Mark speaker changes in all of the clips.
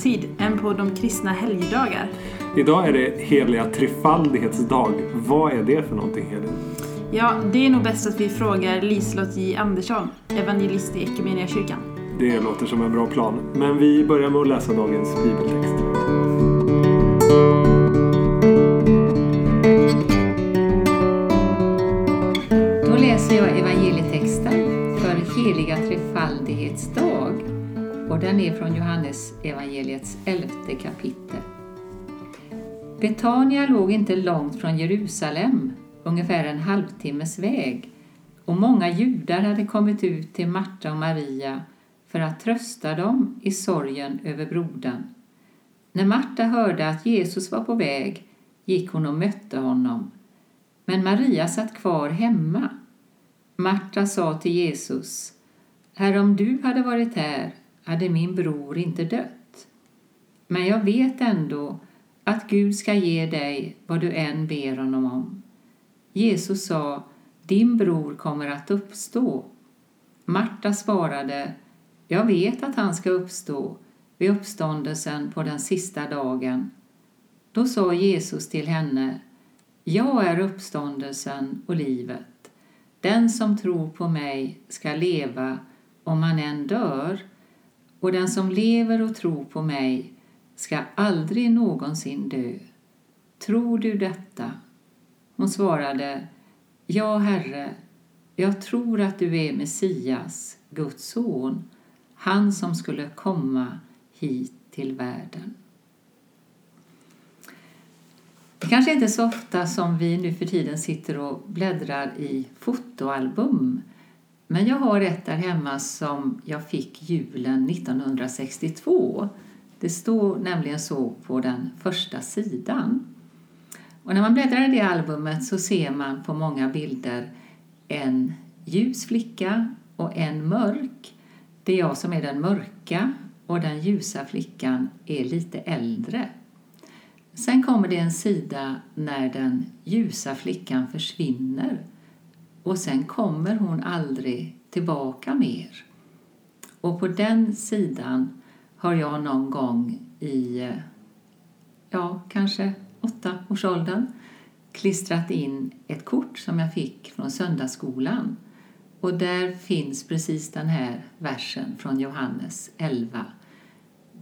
Speaker 1: högtid, en på de kristna helgdagar.
Speaker 2: Idag är det heliga trefaldighetsdag. Vad är det för någonting Helin?
Speaker 1: Ja, det är nog bäst att vi frågar Liselott J Andersson, evangelist i Equmeniakyrkan.
Speaker 2: Det låter som en bra plan. Men vi börjar med att läsa dagens bibeltext.
Speaker 3: Då läser jag evangelietexten för heliga trefaldighetsdag och den är från Johannes evangeliets elfte kapitel. Betania låg inte långt från Jerusalem, ungefär en halvtimmes väg och många judar hade kommit ut till Marta och Maria för att trösta dem i sorgen över brodern. När Marta hörde att Jesus var på väg gick hon och mötte honom. Men Maria satt kvar hemma. Marta sa till Jesus, Herre, om du hade varit här hade min bror inte dött. Men jag vet ändå att Gud ska ge dig vad du än ber honom om. Jesus sa, din bror kommer att uppstå. Marta svarade, jag vet att han ska uppstå vid uppståndelsen på den sista dagen. Då sa Jesus till henne, jag är uppståndelsen och livet. Den som tror på mig ska leva om han än dör och den som lever och tror på mig ska aldrig någonsin dö. Tror du detta? Hon svarade, Ja, Herre, jag tror att du är Messias, Guds son, han som skulle komma hit till världen. Det kanske inte är så ofta som vi nu för tiden sitter och bläddrar i fotoalbum. Men jag har ett där hemma som jag fick julen 1962. Det står nämligen så på den första sidan. Och när man bläddrar i det albumet så ser man på många bilder en ljus flicka och en mörk. Det är jag som är den mörka och den ljusa flickan är lite äldre. Sen kommer det en sida när den ljusa flickan försvinner och sen kommer hon aldrig tillbaka mer. Och på den sidan har jag någon gång i, ja, kanske åtta års åldern klistrat in ett kort som jag fick från söndagsskolan. Och där finns precis den här versen från Johannes 11.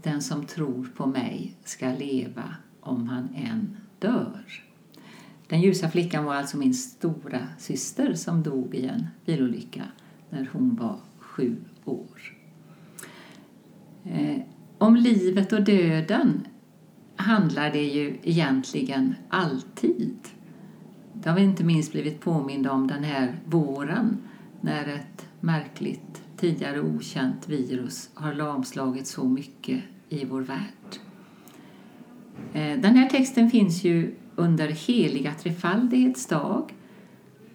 Speaker 3: Den som tror på mig ska leva om han än dör. Den ljusa flickan var alltså min stora syster som dog i en bilolycka när hon var sju år. Eh, om livet och döden handlar det ju egentligen alltid. Det har vi inte minst blivit påminda om den här våren när ett märkligt, tidigare okänt virus har lamslagit så mycket i vår värld. Eh, den här texten finns ju under heliga trefaldighets dag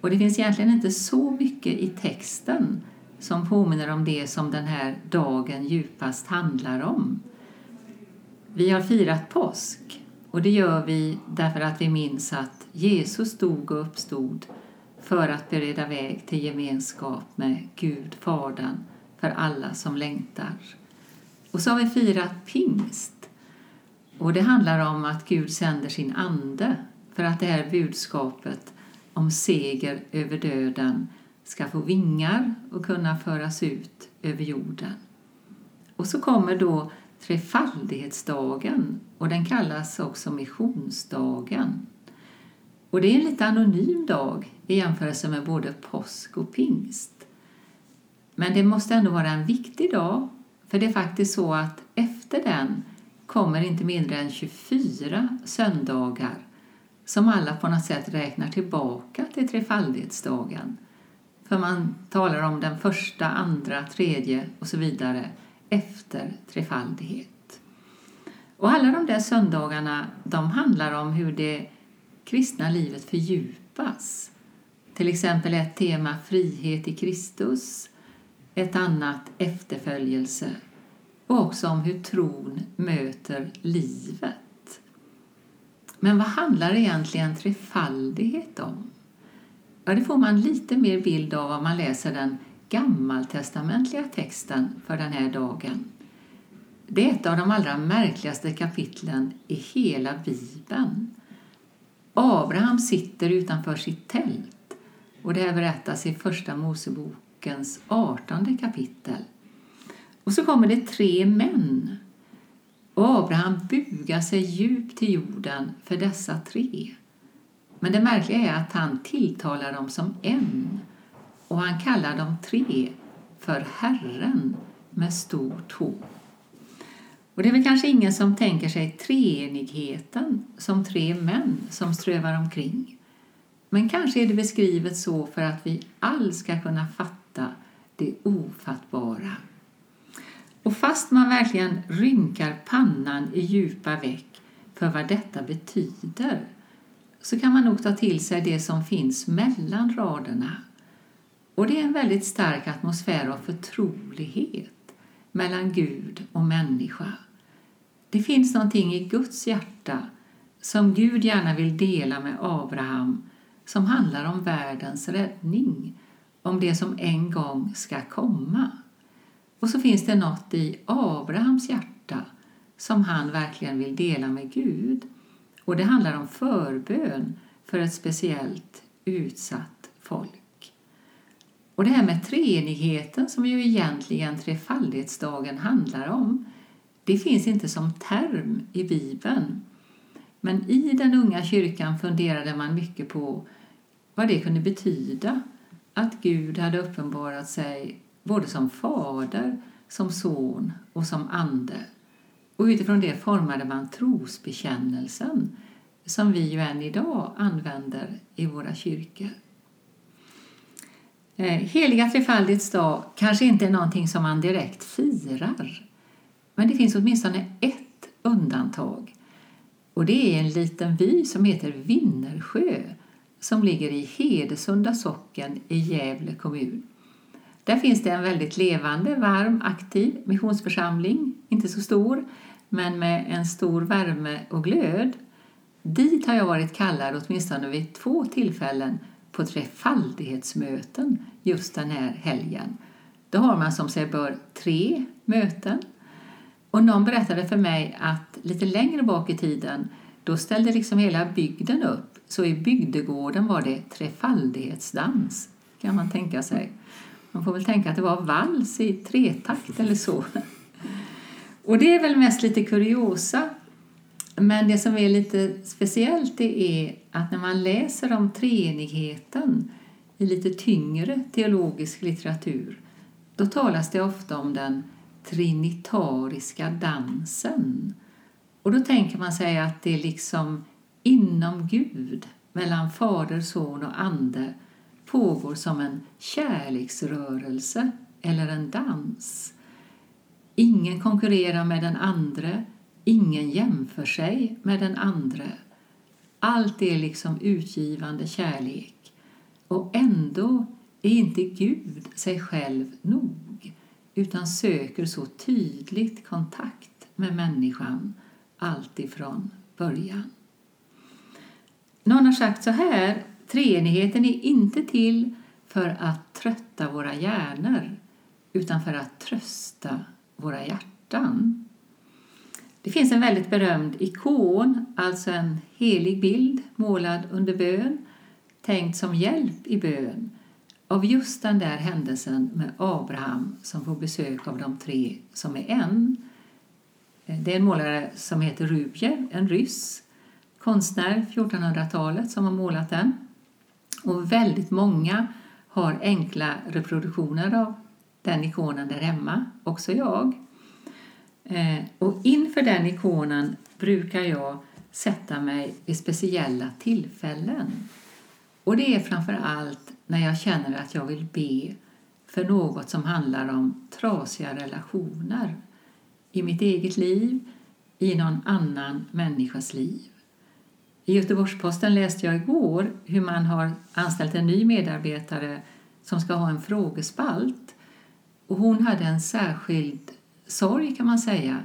Speaker 3: och det finns egentligen inte så mycket i texten som påminner om det som den här dagen djupast handlar om. Vi har firat påsk och det gör vi därför att vi minns att Jesus dog och uppstod för att bereda väg till gemenskap med Gud, Fadern, för alla som längtar. Och så har vi firat pingst. Och det handlar om att Gud sänder sin ande för att det här budskapet om seger över döden ska få vingar och kunna föras ut över jorden. Och så kommer då trefaldighetsdagen och den kallas också missionsdagen. Och det är en lite anonym dag i jämförelse med både påsk och pingst. Men det måste ändå vara en viktig dag för det är faktiskt så att efter den kommer inte mindre än 24 söndagar som alla på något sätt räknar tillbaka till trefaldighetsdagen. För man talar om den första, andra, tredje och så vidare efter trefaldighet. Och alla de där söndagarna de handlar om hur det kristna livet fördjupas. Till exempel ett tema frihet i Kristus, ett annat efterföljelse och också om hur tron möter livet. Men vad handlar egentligen trefaldighet om? Ja, det får man lite mer bild av om man läser den gammaltestamentliga texten för den här dagen. Det är ett av de allra märkligaste kapitlen i hela Bibeln. Abraham sitter utanför sitt tält och det här berättas i Första Mosebokens 18 kapitel. Och så kommer det tre män och Abraham bugar sig djupt till jorden för dessa tre. Men det märkliga är att han tilltalar dem som en och han kallar dem tre för Herren med stort H. Och det är väl kanske ingen som tänker sig treenigheten som tre män som strövar omkring. Men kanske är det beskrivet så för att vi all ska kunna fatta det ofattbara. Och fast man verkligen rynkar pannan i djupa veck för vad detta betyder så kan man nog ta till sig det som finns mellan raderna. Och det är en väldigt stark atmosfär av förtrolighet mellan Gud och människa. Det finns någonting i Guds hjärta som Gud gärna vill dela med Abraham som handlar om världens räddning, om det som en gång ska komma. Och så finns det något i Abrahams hjärta som han verkligen vill dela med Gud. Och det handlar om förbön för ett speciellt utsatt folk. Och det här med treenigheten som ju egentligen trefaldighetsdagen handlar om, det finns inte som term i Bibeln. Men i den unga kyrkan funderade man mycket på vad det kunde betyda att Gud hade uppenbarat sig både som fader, som son och som ande. Och utifrån det formade man trosbekännelsen som vi ju än idag använder i våra kyrkor. Eh, heliga trefaldighets dag kanske inte är någonting som man direkt firar. Men det finns åtminstone ett undantag. Och det är en liten by som heter Vinnersjö som ligger i Hedesunda socken i Gävle kommun. Där finns det en väldigt levande, varm, aktiv missionsförsamling, inte så stor, men med en stor värme och glöd. Dit har jag varit kallad åtminstone vid två tillfällen på trefaldighetsmöten just den här helgen. Då har man som sig bör tre möten. Och någon berättade för mig att lite längre bak i tiden då ställde liksom hela bygden upp. Så i bygdegården var det trefaldighetsdans, kan man tänka sig. Man får väl tänka att det var vals i tretakt eller så. Och det är väl mest lite kuriosa. Men det som är lite speciellt det är att när man läser om treenigheten i lite tyngre teologisk litteratur då talas det ofta om den trinitariska dansen. Och då tänker man sig att det är liksom inom Gud, mellan Fader, Son och Ande pågår som en kärleksrörelse eller en dans. Ingen konkurrerar med den andre, ingen jämför sig med den andre. Allt är liksom utgivande kärlek. Och ändå är inte Gud sig själv nog utan söker så tydligt kontakt med människan alltifrån början. Någon har sagt så här Treenigheten är inte till för att trötta våra hjärnor utan för att trösta våra hjärtan. Det finns en väldigt berömd ikon, alltså en helig bild målad under bön, tänkt som hjälp i bön av just den där händelsen med Abraham som får besök av de tre som är en. Det är en målare som heter Rubjev, en ryss, konstnär 1400-talet som har målat den. Och väldigt många har enkla reproduktioner av den ikonen där hemma, också jag. Eh, och inför den ikonen brukar jag sätta mig vid speciella tillfällen. Och det är framför allt när jag känner att jag vill be för något som handlar om trasiga relationer i mitt eget liv, i någon annan människas liv. I Göteborgs-Posten läste jag igår hur man har anställt en ny medarbetare som ska ha en frågespalt. Och hon hade en särskild sorg kan man säga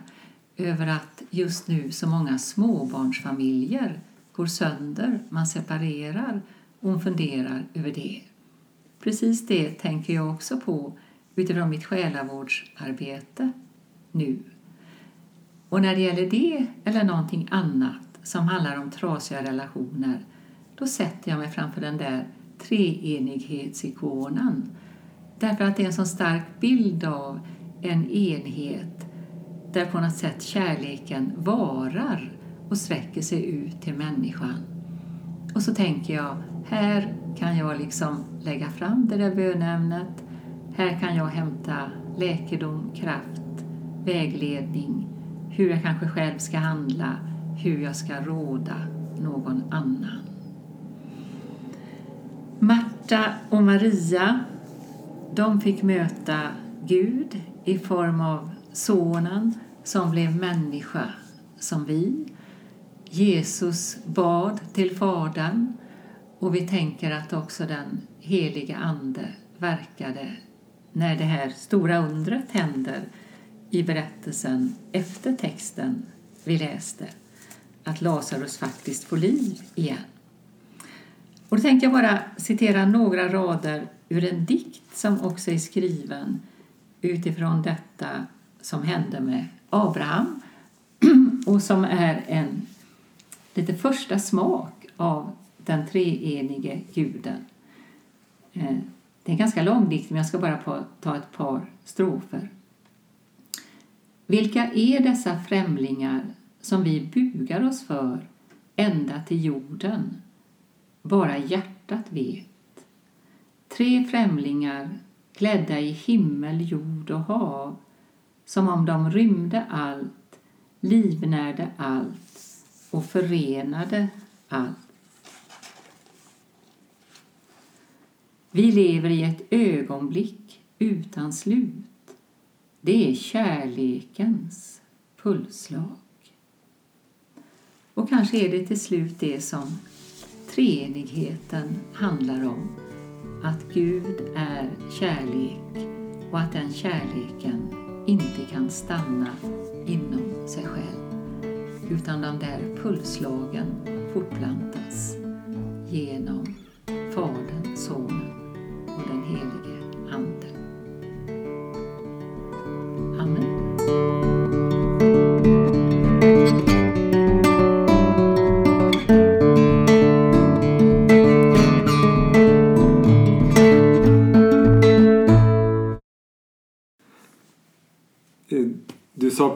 Speaker 3: över att just nu så många småbarnsfamiljer går sönder, man separerar och hon funderar över det. Precis det tänker jag också på utifrån mitt själavårdsarbete nu. Och när det gäller det eller någonting annat som handlar om trasiga relationer då sätter jag mig framför den där treenighetsikonen. Därför att det är en så stark bild av en enhet där på något sätt kärleken varar och sträcker sig ut till människan. Och så tänker jag, här kan jag liksom lägga fram det där bönämnet. Här kan jag hämta läkedom, kraft, vägledning, hur jag kanske själv ska handla, hur jag ska råda någon annan. Marta och Maria, de fick möta Gud i form av Sonen som blev människa som vi. Jesus bad till Fadern och vi tänker att också den heliga Ande verkade när det här stora undret händer i berättelsen efter texten vi läste, att Lazarus faktiskt får liv igen. Och då tänkte jag bara citera några rader ur en dikt som också är skriven utifrån detta som hände med Abraham och som är en lite första smak av den treenige guden. Eh, det är en ganska lång dikt, men jag ska bara ta ett par strofer. Vilka är dessa främlingar som vi bugar oss för ända till jorden? Bara hjärtat vet. Tre främlingar klädda i himmel, jord och hav som om de rymde allt, livnärde allt och förenade allt. Vi lever i ett ögonblick utan slut. Det är kärlekens pulsslag. Och kanske är det till slut det som treenigheten handlar om. Att Gud är kärlek och att den kärleken inte kan stanna inom sig själv utan de där pulsslagen fortplantas genom Fadern, Sonen och den helige Ande. Amen.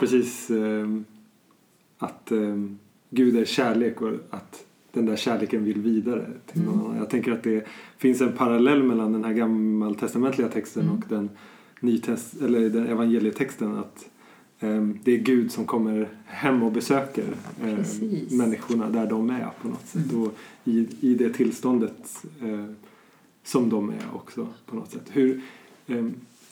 Speaker 2: Precis eh, att eh, Gud är kärlek och att den där kärleken vill vidare till någon
Speaker 3: Mm.
Speaker 2: annan. Jag tänker att det finns en parallell mellan den här gammaltestamentliga texten
Speaker 3: Mm.
Speaker 2: och den, nytest, eller den evangelietexten. Att eh, det är Gud som kommer hem och besöker eh,
Speaker 3: Precis.
Speaker 2: människorna där de är på något sätt.
Speaker 3: Mm.
Speaker 2: Och i, i det tillståndet eh, som de är också på något sätt. Hur, eh,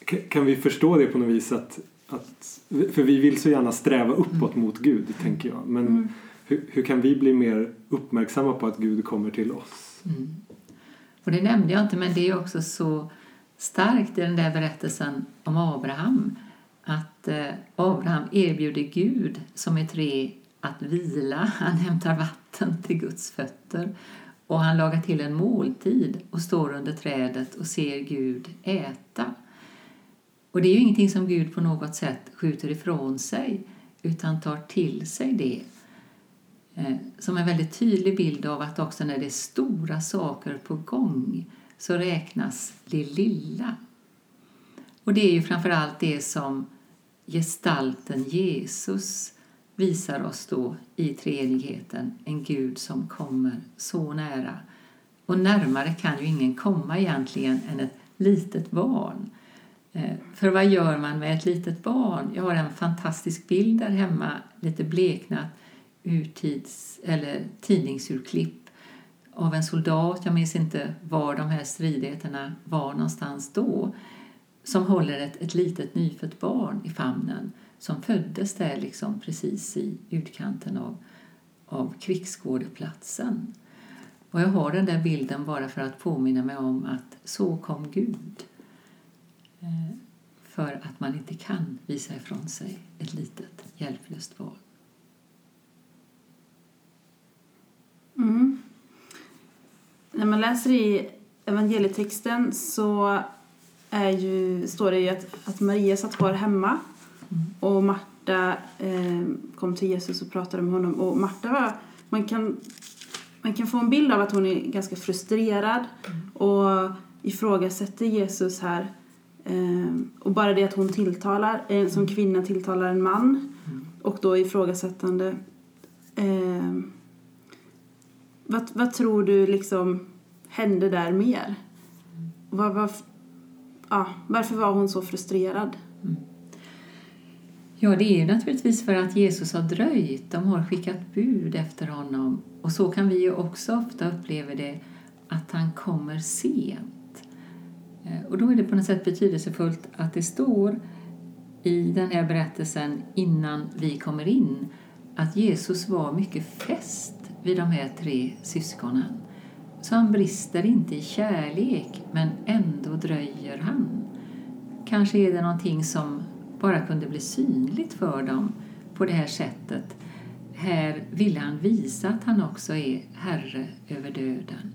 Speaker 2: ka- kan vi förstå det på något vis att, att för vi vill så gärna sträva uppåt mot Gud tänker jag. Men
Speaker 1: Mm.
Speaker 2: hur, hur kan vi bli mer uppmärksamma på att Gud kommer till oss?
Speaker 3: Mm. Och det nämnde jag inte, men det är också så starkt i den där berättelsen om Abraham. Att eh, Abraham erbjuder Gud som är tre att vila. Han hämtar vatten till Guds fötter och han lagar till en måltid och står under trädet och ser Gud äta. Och det är ju ingenting som Gud på något sätt skjuter ifrån sig utan tar till sig det eh, som en väldigt tydlig bild av att också när det är stora saker på gång så räknas det lilla. Och det är ju framför allt det som gestalten Jesus visar oss då i treenigheten, en Gud som kommer så nära. Och närmare kan ju ingen komma egentligen än ett litet barn. Eh, för vad gör man med ett litet barn? Jag har en fantastisk bild där hemma, lite bleknat, urtids, eller tidningsurklipp av en soldat, jag minns inte var de här stridigheterna var någonstans då, som håller ett, ett litet nyfött barn i famnen som föddes där liksom precis i utkanten av, av krigsskådeplatsen. Och jag har den där bilden bara för att påminna mig om att så kom Gud. För att man inte kan visa ifrån sig ett litet hjälplöst barn.
Speaker 1: Mm. När man läser i evangelietexten så är ju, står det ju att, att Maria satt kvar hemma
Speaker 3: Mm.
Speaker 1: och Marta eh, kom till Jesus och pratade med honom. Och Marta var, man kan, man kan få en bild av att hon är ganska frustrerad och ifrågasätter Jesus här. Eh, och bara det att hon tilltalar, eh, som kvinna tilltalar en man och då ifrågasättande. Eh, vad, vad tror du liksom hände där mer? Vad, vad, ja, varför var hon så frustrerad?
Speaker 3: Ja, det är ju naturligtvis för att Jesus har dröjt. De har skickat bud efter honom. Och så kan vi ju också ofta uppleva det, att han kommer sent. Eh, och då är det på något sätt betydelsefullt att det står i den här berättelsen innan vi kommer in att Jesus var mycket fäst vid de här tre syskonen. Så han brister inte i kärlek, men ändå dröjer han. Kanske är det någonting som bara kunde bli synligt för dem på det här sättet. Här ville han visa att han också är herre över döden.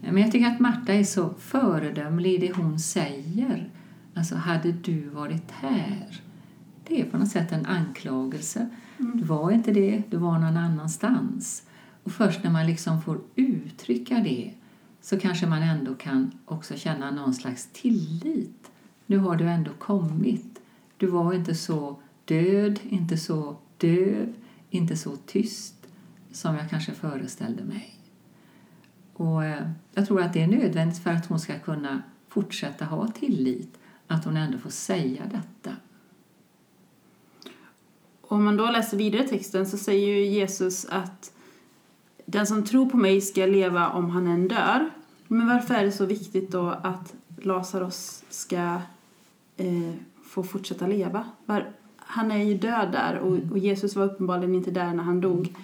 Speaker 3: Men jag tycker att Marta är så föredömlig i det hon säger. Alltså, hade du varit här? Det är på något sätt en anklagelse. Du var inte det, du var någon annanstans. Och först när man liksom får uttrycka det så kanske man ändå kan också känna någon slags tillit. Nu har du ändå kommit. Du var inte så död, inte så döv, inte så tyst som jag kanske föreställde mig. Och eh, jag tror att det är nödvändigt för att hon ska kunna fortsätta ha tillit, att hon ändå får säga detta.
Speaker 1: Om man då läser vidare texten så säger ju Jesus att den som tror på mig ska leva om han än dör. Men varför är det så viktigt då att Lazarus ska eh, få fortsätta leva? Var, han är ju död där och, och Jesus var uppenbarligen inte där när han dog.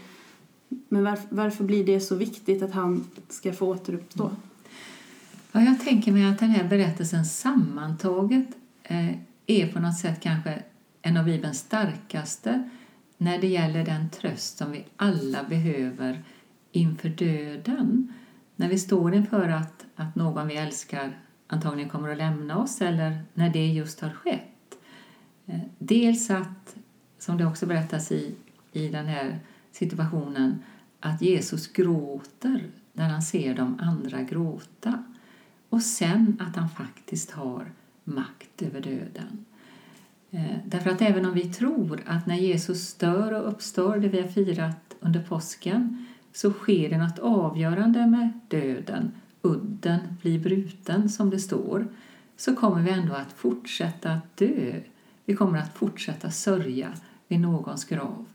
Speaker 1: Men varför, varför blir det så viktigt att han ska få återuppstå? Mm.
Speaker 3: Ja, jag tänker mig att den här berättelsen sammantaget eh, är på något sätt kanske en av Bibelns starkaste när det gäller den tröst som vi alla behöver inför döden. När vi står inför att, att någon vi älskar antagligen kommer att lämna oss eller när det just har skett. Eh, dels att, som det också berättas i, i den här situationen, att Jesus gråter när han ser de andra gråta. Och sen att han faktiskt har makt över döden. Eh, därför att även om vi tror att när Jesus dör och uppstår, det vi har firat under påsken, så sker det något avgörande med döden. Udden blir bruten, som det står. Så kommer vi ändå att fortsätta att dö. Vi kommer att fortsätta sörja vid någons grav.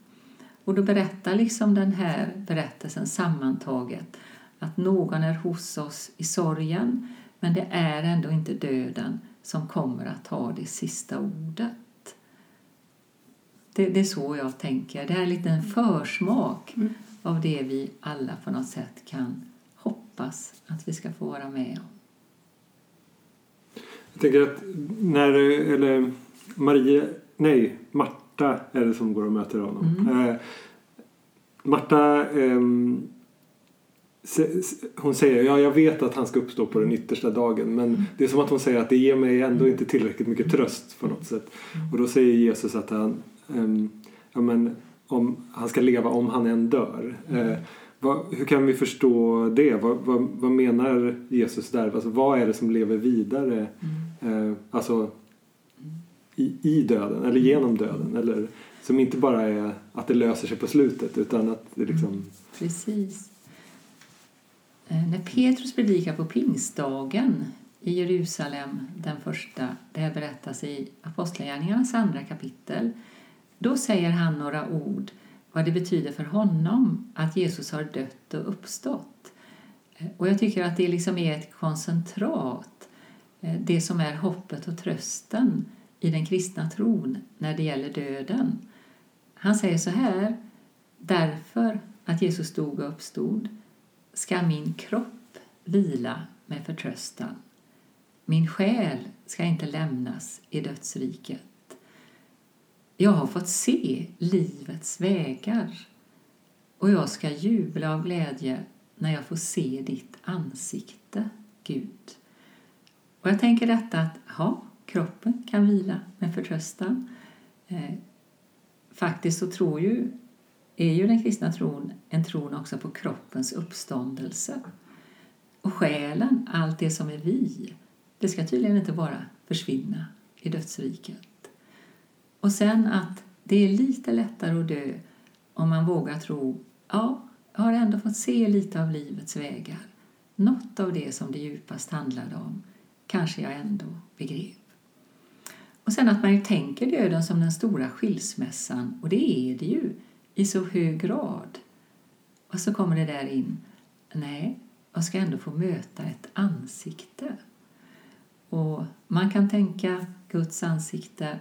Speaker 3: Och då berättar liksom den här berättelsen sammantaget att någon är hos oss i sorgen, men det är ändå inte döden som kommer att ha det sista ordet. Det, det är så jag tänker. Det är lite en försmak
Speaker 1: Mm.
Speaker 3: av det vi alla på något sätt kan hoppas att vi ska få vara med om.
Speaker 2: Jag tänker att när, eller Maria, nej, Marta är det som går och möter honom. Eh, Marta, se- hon säger ja jag vet att han ska uppstå på den yttersta dagen men det är som att hon säger att det ger mig ändå inte tillräckligt mycket tröst på något sätt. Och då säger Jesus att han, ehm, ja, men, om, han ska leva om han än dör. Eh, vad, hur kan vi förstå det? Vad, vad, vad menar Jesus där? Alltså, vad är det som lever vidare? Eh, alltså i, i döden eller genom döden. Eller, som inte bara är att det löser sig på slutet utan att det liksom...
Speaker 3: Mm, precis. Eh, när Petrus predikar på pingstdagen i Jerusalem, den första, det här berättas i Apostlagärningarnas andra kapitel, då säger han några ord vad det betyder för honom att Jesus har dött och uppstått. Eh, och jag tycker att det liksom är ett koncentrat, eh, det som är hoppet och trösten i den kristna tron när det gäller döden. Han säger så här, därför att Jesus dog och uppstod ska min kropp vila med förtröstan. Min själ ska inte lämnas i dödsriket. Jag har fått se livets vägar och jag ska jubla av glädje när jag får se ditt ansikte, Gud. Och jag tänker detta att ja, kroppen kan vila med förtröstan. Eh, faktiskt så tror ju, är ju den kristna tron en tron också på kroppens uppståndelse. Och själen, allt det som är vi, det ska tydligen inte bara försvinna i dödsriket. Och sen att det är lite lättare att dö om man vågar tro, ja, jag har ändå fått se lite av livets vägar. Något av det som det djupast handlade om kanske jag ändå begrep. Och sen att man ju tänker döden som den stora skilsmässan, och det är det ju i så hög grad. Och så kommer det där in, nej, jag ska ändå få möta ett ansikte. Och man kan tänka Guds ansikte,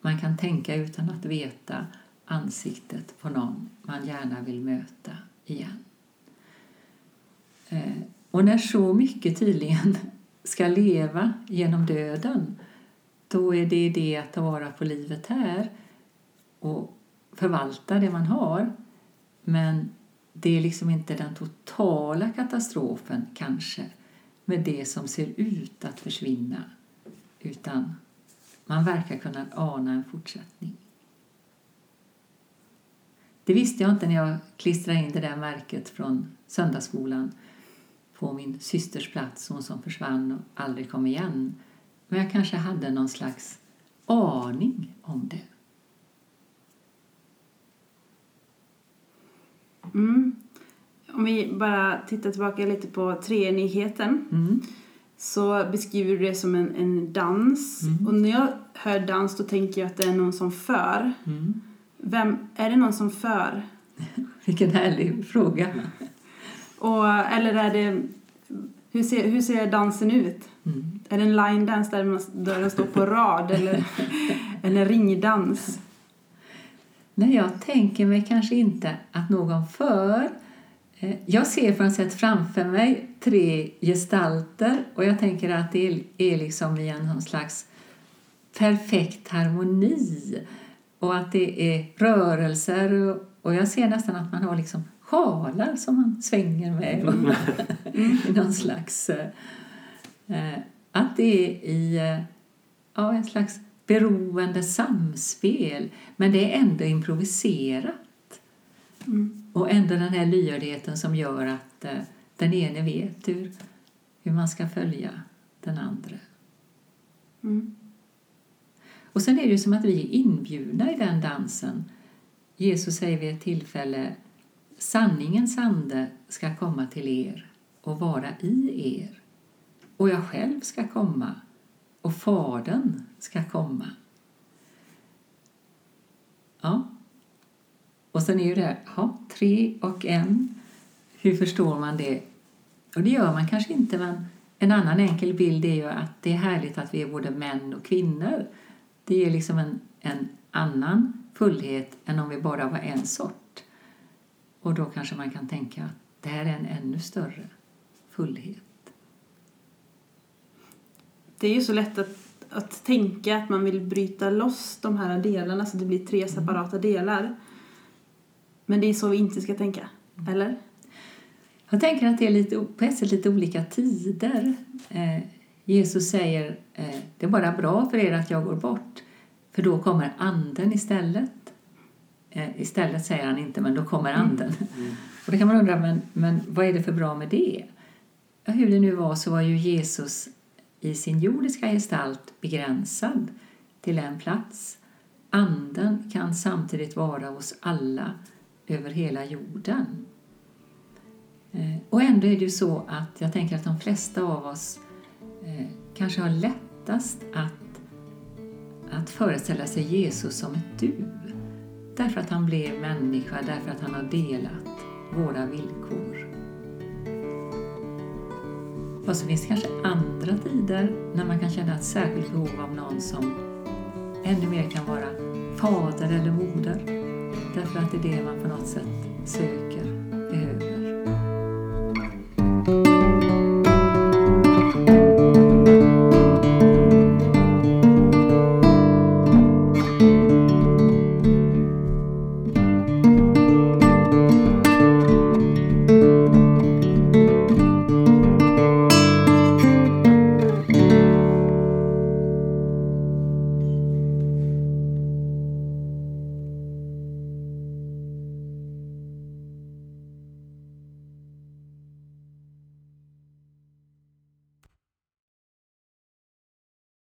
Speaker 3: man kan tänka utan att veta ansiktet på någon man gärna vill möta igen. Eh, och när så mycket tydligen ska leva genom döden då är det det att ta vara på livet här och förvalta det man har. Men det är liksom inte den totala katastrofen kanske med det som ser ut att försvinna utan man verkar kunna ana en fortsättning. Det visste jag inte när jag klistrade in det där märket från söndagsskolan på min systers plats, hon som försvann och aldrig kom igen. Men jag kanske hade någon slags aning om det.
Speaker 1: Mm. Om vi bara tittar tillbaka lite på treenigheten
Speaker 3: Mm.
Speaker 1: så beskriver du det som en, en dans.
Speaker 3: Mm.
Speaker 1: Och när jag hör dans då tänker jag att det är någon som för.
Speaker 3: Mm.
Speaker 1: Vem, är det någon som för?
Speaker 3: Vilken härlig fråga.
Speaker 1: Och, eller är det... Hur ser, hur ser dansen ut?
Speaker 3: Mm.
Speaker 1: Är det en line dance där, man, där de står på rad eller en ringdans?
Speaker 3: Nej, jag tänker mig kanske inte att någon för. Eh, Jag ser på något sätt framför mig tre gestalter och jag tänker att det är- liksom i en någon slags perfekt harmoni och att det är rörelser och, jag ser nästan att man har liksom sjalar som man svänger med i någon slags... eh, att det är i eh, ja, en slags beroende samspel men det är ändå improviserat.
Speaker 1: Mm.
Speaker 3: Och ändå den här lyhördheten som gör att eh, den ene vet hur, hur man ska följa den andra.
Speaker 1: Mm.
Speaker 3: Och sen är det ju som att vi är inbjudna i den dansen. Jesus säger vid ett tillfälle Sanningens ande ska komma till er och vara i er. Och jag själv ska komma och Fadern ska komma. Ja. Och sen är ju det ja, tre och en. Hur förstår man det? Och det gör man kanske inte, men en annan enkel bild är ju att det är härligt att vi är både män och kvinnor. Det ger liksom en, en annan fullhet än om vi bara var en sort. Och då kanske man kan tänka att det här är en ännu större fullhet.
Speaker 1: Det är ju så lätt att, att tänka att man vill bryta loss de här delarna så det blir tre separata delar. Men det är så vi inte ska tänka, eller?
Speaker 3: Jag tänker att det är lite, på ett sätt lite olika tider. Eh, Jesus säger eh, det är bara bra för er att jag går bort, för då kommer anden istället. Eh, istället säger han inte, men då kommer anden. Och då kan man undra, men, men vad är det för bra med det? Ja, hur det nu var så var ju Jesus i sin jordiska gestalt begränsad till en plats. Anden kan samtidigt vara hos alla över hela jorden. Eh, och ändå är det ju så att jag tänker att de flesta av oss eh, kanske har lättast att, att föreställa sig Jesus som ett du. Därför att han blev människa, därför att han har delat våra villkor. Och så finns det kanske andra tider när man kan känna ett särskilt behov av någon som ännu mer kan vara fader eller moder. Därför att det är det man på något sätt söker.